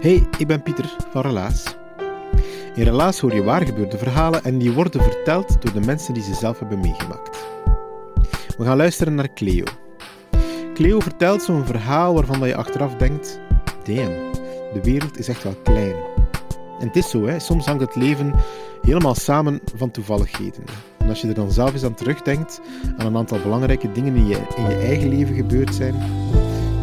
Hey, ik ben Pieter van Relaas. In Relaas hoor je waar gebeurde verhalen en die worden verteld door de mensen die ze zelf hebben meegemaakt. We gaan luisteren naar Cleo. Cleo vertelt zo'n verhaal waarvan je achteraf denkt: damn, de wereld is echt wel klein. En het is zo, hè. soms hangt het leven helemaal samen van toevalligheden. En als je er dan zelf eens aan terugdenkt, aan een aantal belangrijke dingen die je in je eigen leven gebeurd zijn,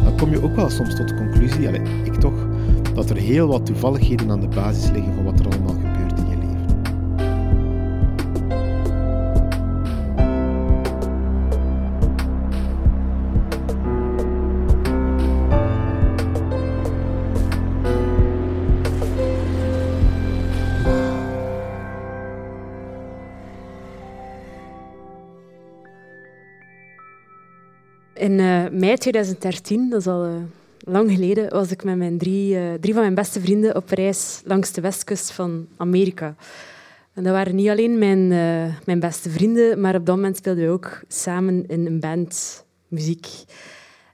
dan kom je ook wel soms tot de conclusie, allez, ik toch, dat er heel wat toevalligheden aan de basis liggen van wat er allemaal gebeurt in je leven. In eh, mei 2013, dat is al eh, lang geleden, was ik met mijn drie, eh, drie van mijn beste vrienden op reis langs de westkust van Amerika. En dat waren niet alleen mijn, eh, mijn beste vrienden, maar op dat moment speelden we ook samen in een band muziek.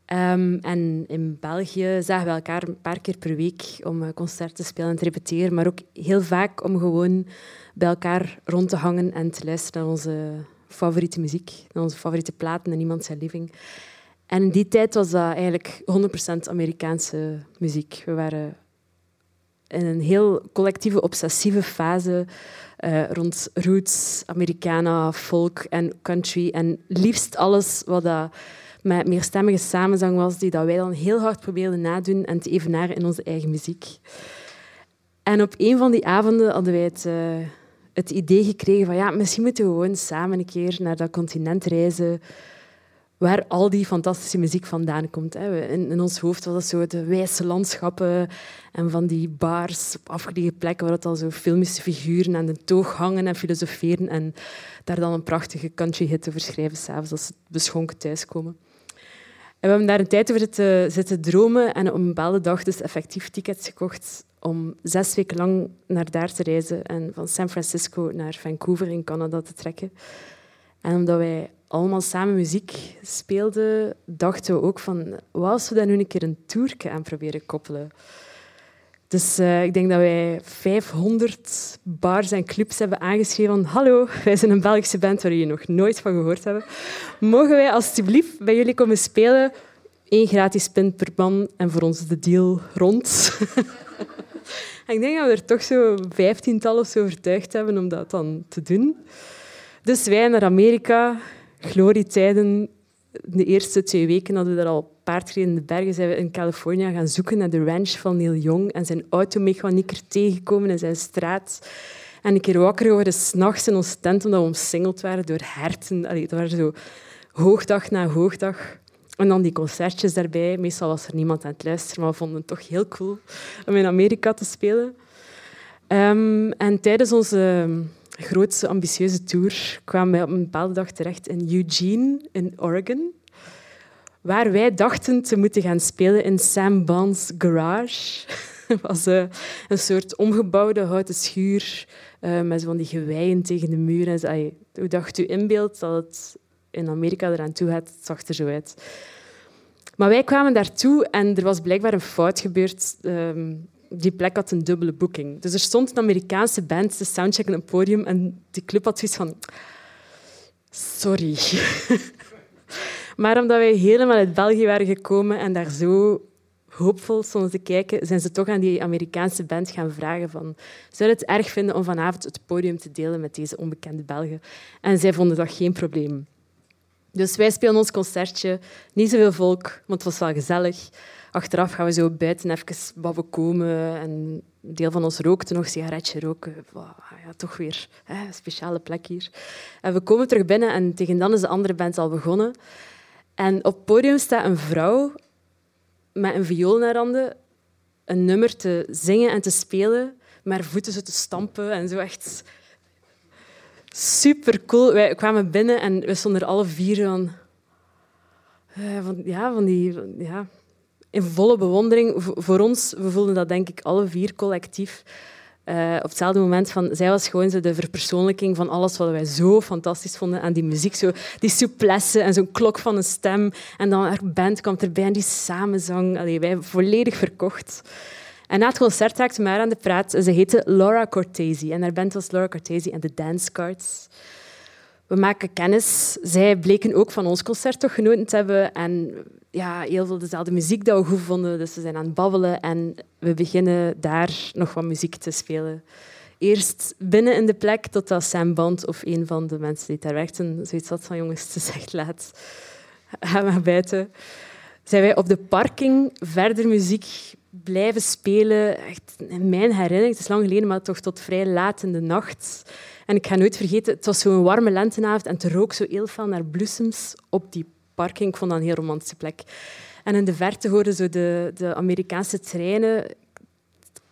Ehm, en in België zagen we elkaar een paar keer per week om eh, concerten te spelen en te repeteren, maar ook heel vaak om gewoon bij elkaar rond te hangen en te luisteren naar onze favoriete muziek, naar onze favoriete platen en iemand zijn living. En in die tijd was dat eigenlijk 100% Amerikaanse muziek. We waren in een heel collectieve, obsessieve fase eh, rond roots, Americana, folk en country. En liefst alles wat dat met meerstemmige samenzang was, die dat wij dan heel hard probeerden nadoen en te evenaren in onze eigen muziek. En op een van die avonden hadden wij het, eh, het idee gekregen van ja, misschien moeten we gewoon samen een keer naar dat continent reizen waar al die fantastische muziek vandaan komt. hè. In, in ons hoofd was dat zo de wijze landschappen en van die bars op afgelegen plekken waar het al zo filmische figuren aan de toog hangen en filosoferen en daar dan een prachtige country hit over schrijven s'avonds als ze beschonken thuiskomen. En we hebben daar een tijd over zitten, zitten dromen en op een bepaalde dag dus effectief tickets gekocht om zes weken lang naar daar te reizen en van San Francisco naar Vancouver in Canada te trekken. En omdat wij allemaal samen muziek speelden, dachten we ook van, wat als we daar nu een keer een tourke aan proberen koppelen? Dus eh, ik denk dat wij 500 bars en clubs hebben aangeschreven van hallo, wij zijn een Belgische band waar jullie nog nooit van gehoord hebben. Mogen wij alstublieft bij jullie komen spelen? Eén gratis pint per man en voor ons de deal rond. Ik denk dat we er toch zo vijftiental of zo overtuigd hebben om dat dan te doen. Dus wij naar Amerika, glorietijden. De eerste twee weken hadden we daar al een paar keer in de bergen. Zijn we in Californië gaan zoeken naar de ranch van Neil Young en zijn automechanieker tegengekomen in zijn straat. En een keer wakker geworden s'nachts in onze tent omdat we omsingeld waren door herten. Allee, dat waren zo hoogdag na hoogdag. En dan die concertjes daarbij. Meestal was er niemand aan het luisteren, maar we vonden het toch heel cool om in Amerika te spelen. Ehm, en tijdens onze grootste ambitieuze tour kwamen wij op een bepaalde dag terecht in Eugene, in Oregon, waar wij dachten te moeten gaan spelen in Sam Bond's garage. Het was eh, een soort omgebouwde houten schuur eh, met van die geweien tegen de muur. En allee, hoe dacht u inbeeld dat het in Amerika eraan toe gaat? Het zag er zo uit. Maar wij kwamen daartoe en er was blijkbaar een fout gebeurd. Ehm, die plek had een dubbele boeking. Dus er stond een Amerikaanse band te soundchecken op het podium en die club had zoiets van... Sorry. maar omdat wij helemaal uit België waren gekomen en daar zo hoopvol stonden te kijken, zijn ze toch aan die Amerikaanse band gaan vragen van zou het erg vinden om vanavond het podium te delen met deze onbekende Belgen? En zij vonden dat geen probleem. Dus wij spelen ons concertje, niet zoveel volk, want het was wel gezellig. Achteraf gaan we zo buiten even babben komen en een deel van ons rookte nog een sigaretje roken. Ja, toch weer hè, een speciale plek hier. En we komen terug binnen en tegen dan is de andere band al begonnen. En op het podium staat een vrouw met een viool naar handen een nummer te zingen en te spelen, met haar voeten zo te stampen en zo echt super cool. Wij kwamen binnen en we stonden er alle vier van, eh, van, ja, van die, ja, in volle bewondering. voor ons, we voelden dat denk ik alle vier collectief. Uh, op hetzelfde moment van, zij was gewoon zo de verpersoonlijking van alles wat wij zo fantastisch vonden aan die muziek. Zo, die souplesse en zo'n klok van een stem. En dan haar band kwam erbij en die samenzang. Allee, wij volledig verkocht. En na het concert raakte maar aan de praat. Ze heette Laura Cortesi. En haar band was Laura Cortesi en de Dance Cards. We maken kennis. Zij bleken ook van ons concert toch genoten te hebben. En ja, heel veel dezelfde muziek dat we goed vonden. Dus we zijn aan het babbelen en we beginnen daar nog wat muziek te spelen. Eerst binnen in de plek, totdat Sam Band of een van de mensen die daar werkten zoiets had van jongens, te zegt laat, ga maar buiten. Zijn wij op de parking verder muziek blijven spelen. Echt, in mijn herinnering, het is lang geleden, maar toch tot vrij laat in de nacht. En ik ga nooit vergeten, het was zo'n warme lentenavond en het rook zo heel veel naar bloesems op die parking. Ik vond dat een heel romantische plek. En in de verte hoorden zo de, de Amerikaanse treinen.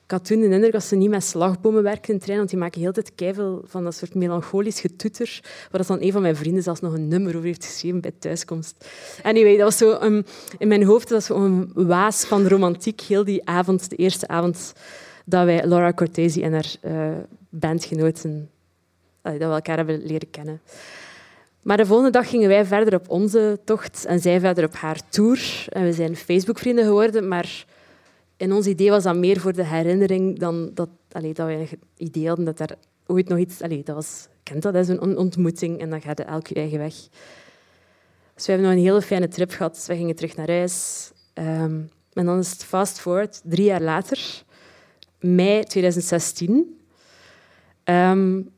Ik had toen de indruk dat ze niet met slagbomen werken in treinen, want die maken heel tijd keivel van dat soort melancholisch getoeter, waar dan een van mijn vrienden zelfs nog een nummer over heeft geschreven bij thuiskomst. Anyway, dat was zo um, in mijn hoofd dat was een waas van romantiek, heel die avond, de eerste avond dat wij Laura Cortesi en haar uh, bandgenoten dat we elkaar hebben leren kennen. Maar de volgende dag gingen wij verder op onze tocht en zij verder op haar tour. En we zijn Facebook-vrienden geworden, maar in ons idee was dat meer voor de herinnering dan dat, allee, dat wij een idee hadden dat er ooit nog iets... Allee, dat was, kent dat, is een ontmoeting en dan gaat het elk je eigen weg. Dus we hebben nog een hele fijne trip gehad. We gingen terug naar huis. Ehm, en dan is het fast forward, drie jaar later, mei 2016. Um,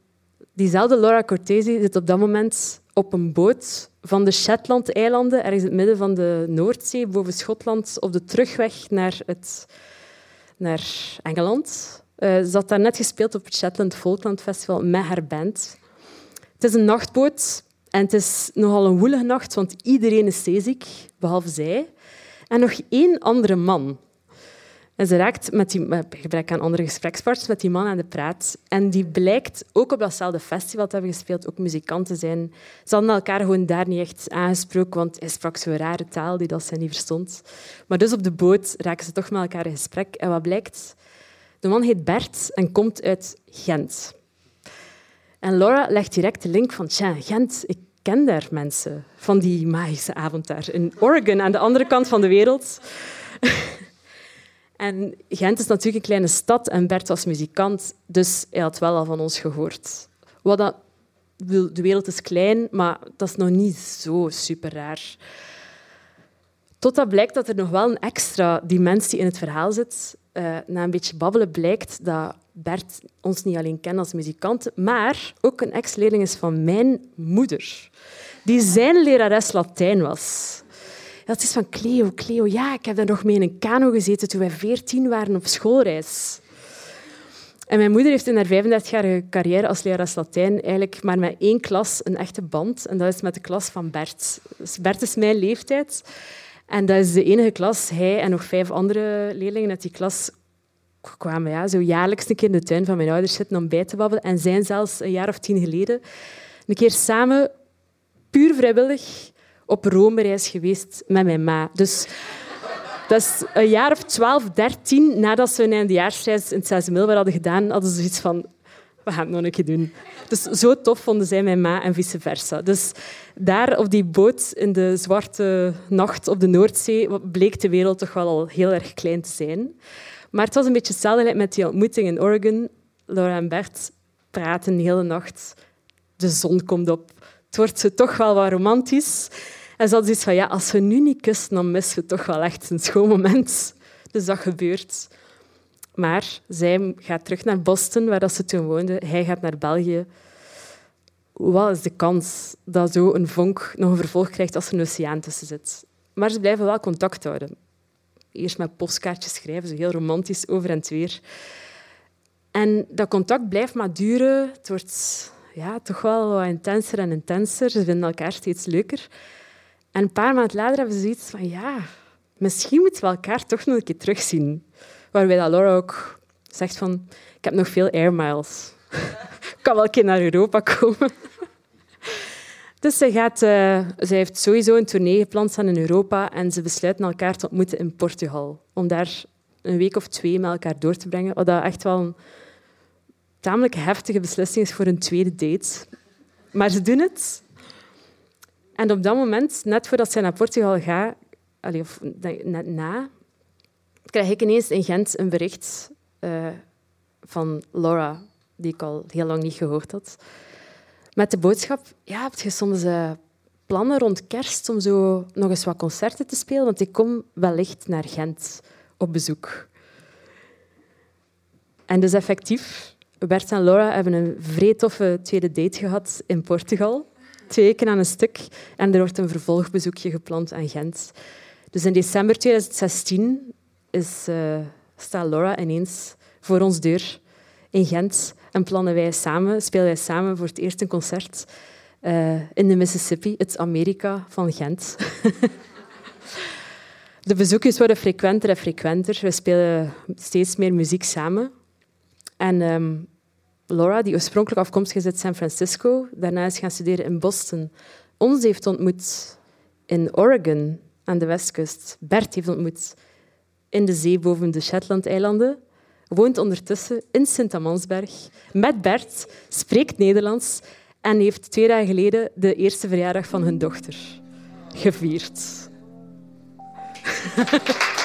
diezelfde Laura Cortesi zit op dat moment op een boot van de Shetland-eilanden, ergens in het midden van de Noordzee, boven Schotland, op de terugweg naar, het, naar Engeland. Uh, ze had daar net gespeeld op het Shetland Folkland Festival met haar band. Het is een nachtboot en het is nogal een woelige nacht, want iedereen is zeeziek, behalve zij. En nog één andere man. En ze raakt met die, gebrek aan andere gesprekspartners met die man aan de praat. En die blijkt ook op datzelfde festival te hebben gespeeld, ook muzikant te zijn. Ze hadden elkaar gewoon daar niet echt aangesproken, want hij sprak zo'n rare taal die dat zij niet verstond. Maar dus op de boot raken ze toch met elkaar in gesprek. En wat blijkt? De man heet Bert en komt uit Gent. En Laura legt direct de link van, tja, Gent, ik ken daar mensen van die magische avond daar in Oregon, aan de andere kant van de wereld. En Gent is natuurlijk een kleine stad en Bert was muzikant, dus hij had wel al van ons gehoord. Wat dat, de wereld is klein, maar dat is nog niet zo super raar. Totdat blijkt dat er nog wel een extra dimensie in het verhaal zit. Uh, na een beetje babbelen blijkt dat Bert ons niet alleen kent als muzikant, maar ook een ex-leerling is van mijn moeder, die zijn lerares Latijn was. Dat is van Cleo. Cleo, ja, ik heb daar nog mee in een kano gezeten toen wij veertien waren op schoolreis. En mijn moeder heeft in haar 35-jarige carrière als lerares Latijn eigenlijk maar met één klas een echte band. En dat is met de klas van Bert. Dus Bert is mijn leeftijd. En dat is de enige klas. Hij en nog vijf andere leerlingen uit die klas kwamen ja, zo jaarlijks een keer in de tuin van mijn ouders zitten om bij te babbelen. En zijn zelfs een jaar of tien geleden een keer samen, puur vrijwillig, op Rome-reis geweest met mijn ma. Dus dat is een jaar of twaalf, dertien nadat ze een eindejaarsreis in het middelbaar hadden gedaan, hadden ze zoiets van, we gaan het nog een keer doen. Dus zo tof vonden zij mijn ma en vice versa. Dus daar op die boot in de zwarte nacht op de Noordzee bleek de wereld toch wel al heel erg klein te zijn. Maar het was een beetje hetzelfde met die ontmoeting in Oregon. Laura en Bert praten de hele nacht. De zon komt op. Het wordt zo toch wel wat romantisch. En ze had zoiets van, ja, als we nu niet kussen, dan missen we toch wel echt een schoon moment. Dus dat gebeurt. Maar zij gaat terug naar Boston, waar ze toen woonde. Hij gaat naar België. Wat is de kans dat zo een vonk nog een vervolg krijgt als er een oceaan tussen zit? Maar ze blijven wel contact houden. Eerst met postkaartjes schrijven, zo heel romantisch over en weer. En dat contact blijft maar duren. Het wordt ja, toch wel wat intenser en intenser. Ze vinden elkaar steeds leuker. En een paar maanden later hebben ze zoiets van... Ja, misschien moeten we elkaar toch nog een keer terugzien. Waarbij dat Laura ook zegt van... Ik heb nog veel air miles. Ik kan wel een keer naar Europa komen. Dus ze, gaat, uh, ze heeft sowieso een tournee gepland staan in Europa en ze besluiten elkaar te ontmoeten in Portugal. Om daar een week of twee met elkaar door te brengen. Wat dat echt wel een tamelijk heftige beslissing is voor een tweede date. Maar ze doen het. En op dat moment, net voordat zij naar Portugal gaat, of net na, krijg ik ineens in Gent een bericht uh, van Laura, die ik al heel lang niet gehoord had. Met de boodschap, ja, heb je soms uh, plannen rond kerst om zo nog eens wat concerten te spelen? Want ik kom wellicht naar Gent op bezoek. En dus effectief, Bert en Laura hebben een vrij toffe tweede date gehad in Portugal. Twee weken aan een stuk. En er wordt een vervolgbezoekje gepland aan Gent. Dus in december 2016 is, uh, staat Laura ineens voor ons deur in Gent en plannen wij samen, spelen wij samen voor het eerste een concert uh, in de Mississippi, het Amerika van Gent. de bezoekjes worden frequenter en frequenter. We spelen steeds meer muziek samen. En um, Laura, die oorspronkelijk afkomstig is uit San Francisco, daarna is gaan studeren in Boston, ons heeft ontmoet in Oregon aan de westkust. Bert heeft ontmoet in de zee boven de Shetland-eilanden. Woont ondertussen in Sint-Amansberg met Bert, spreekt Nederlands en heeft twee dagen geleden de eerste verjaardag van hun dochter gevierd.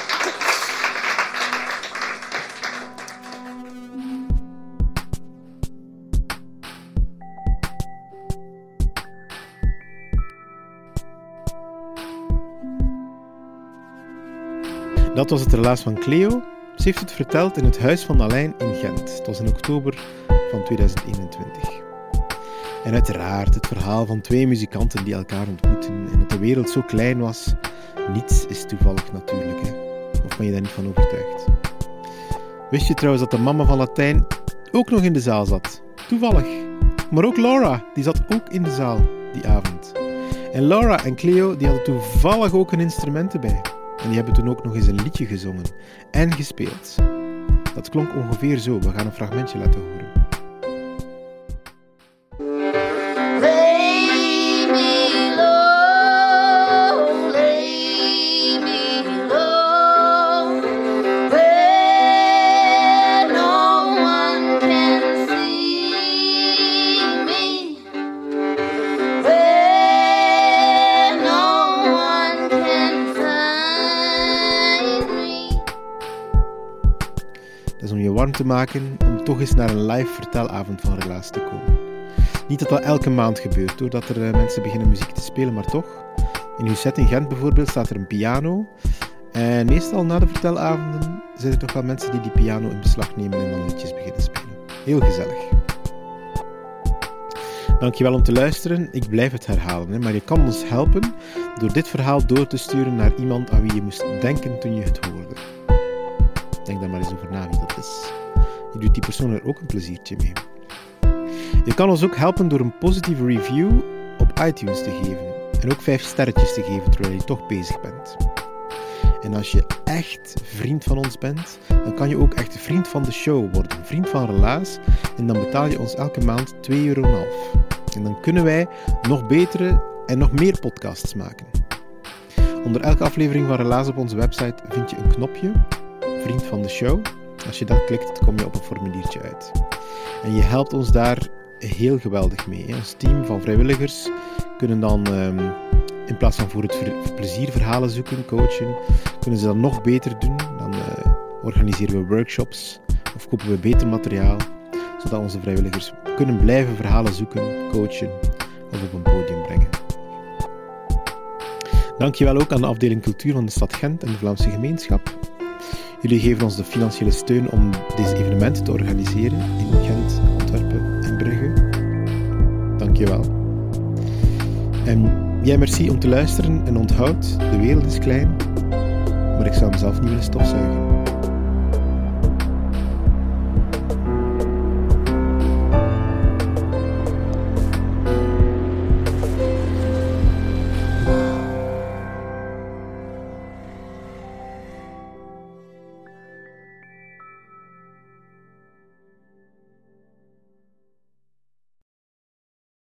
Dat was het relaas van Cleo. Ze heeft het verteld in het Huis van Alijn in Gent. Het was in oktober van 2021. En uiteraard het verhaal van twee muzikanten die elkaar ontmoeten en dat de wereld zo klein was. Niets is toevallig natuurlijk, hè? Of ben je daar niet van overtuigd? Wist je trouwens dat de mama van Latijn ook nog in de zaal zat? Toevallig. Maar ook Laura, die zat ook in de zaal die avond. En Laura en Cleo die hadden toevallig ook een instrument erbij. En die hebben toen ook nog eens een liedje gezongen en gespeeld. Dat klonk ongeveer zo. We gaan een fragmentje laten horen. Maken om toch eens naar een live vertelavond van Relaas te komen. Niet dat dat elke maand gebeurt, doordat er eh, mensen beginnen muziek te spelen, maar toch. In uw set in Gent bijvoorbeeld staat er een piano. En meestal na de vertelavonden zijn er toch wel mensen die die piano in beslag nemen en dan liedjes beginnen spelen. Heel gezellig. Dankjewel om te luisteren. Ik blijf het herhalen, maar je kan ons helpen door dit verhaal door te sturen naar iemand aan wie je moest denken toen je het hoorde. Denk daar maar eens over na wie dat is. Je doet die persoon er ook een pleziertje mee. Je kan ons ook helpen door een positieve review op iTunes te geven. En ook vijf sterretjes te geven terwijl je toch bezig bent. En als je echt vriend van ons bent, dan kan je ook echt vriend van de show worden. Vriend van Relaas. En dan betaal je ons elke maand 2,5 euro. En dan kunnen wij nog betere en nog meer podcasts maken. Onder elke aflevering van Relaas op onze website vind je een knopje, vriend van de show. Als je dat klikt, kom je op een formuliertje uit. En je helpt ons daar heel geweldig mee. Ons team van vrijwilligers kunnen dan ehm, in plaats van voor het plezier verhalen zoeken, coachen, kunnen ze dat nog beter doen. Dan uh, organiseren we workshops of kopen we beter materiaal, zodat onze vrijwilligers kunnen blijven verhalen zoeken, coachen of op een podium brengen. Dankjewel ook aan de afdeling cultuur van de stad Gent en de Vlaamse gemeenschap Jullie geven ons de financiële steun om deze evenementen te organiseren in Gent, Antwerpen en Brugge. Dank je wel. En jij merci om te luisteren en onthoud, de wereld is klein, maar ik zou hem zelf niet willen stofzuigen.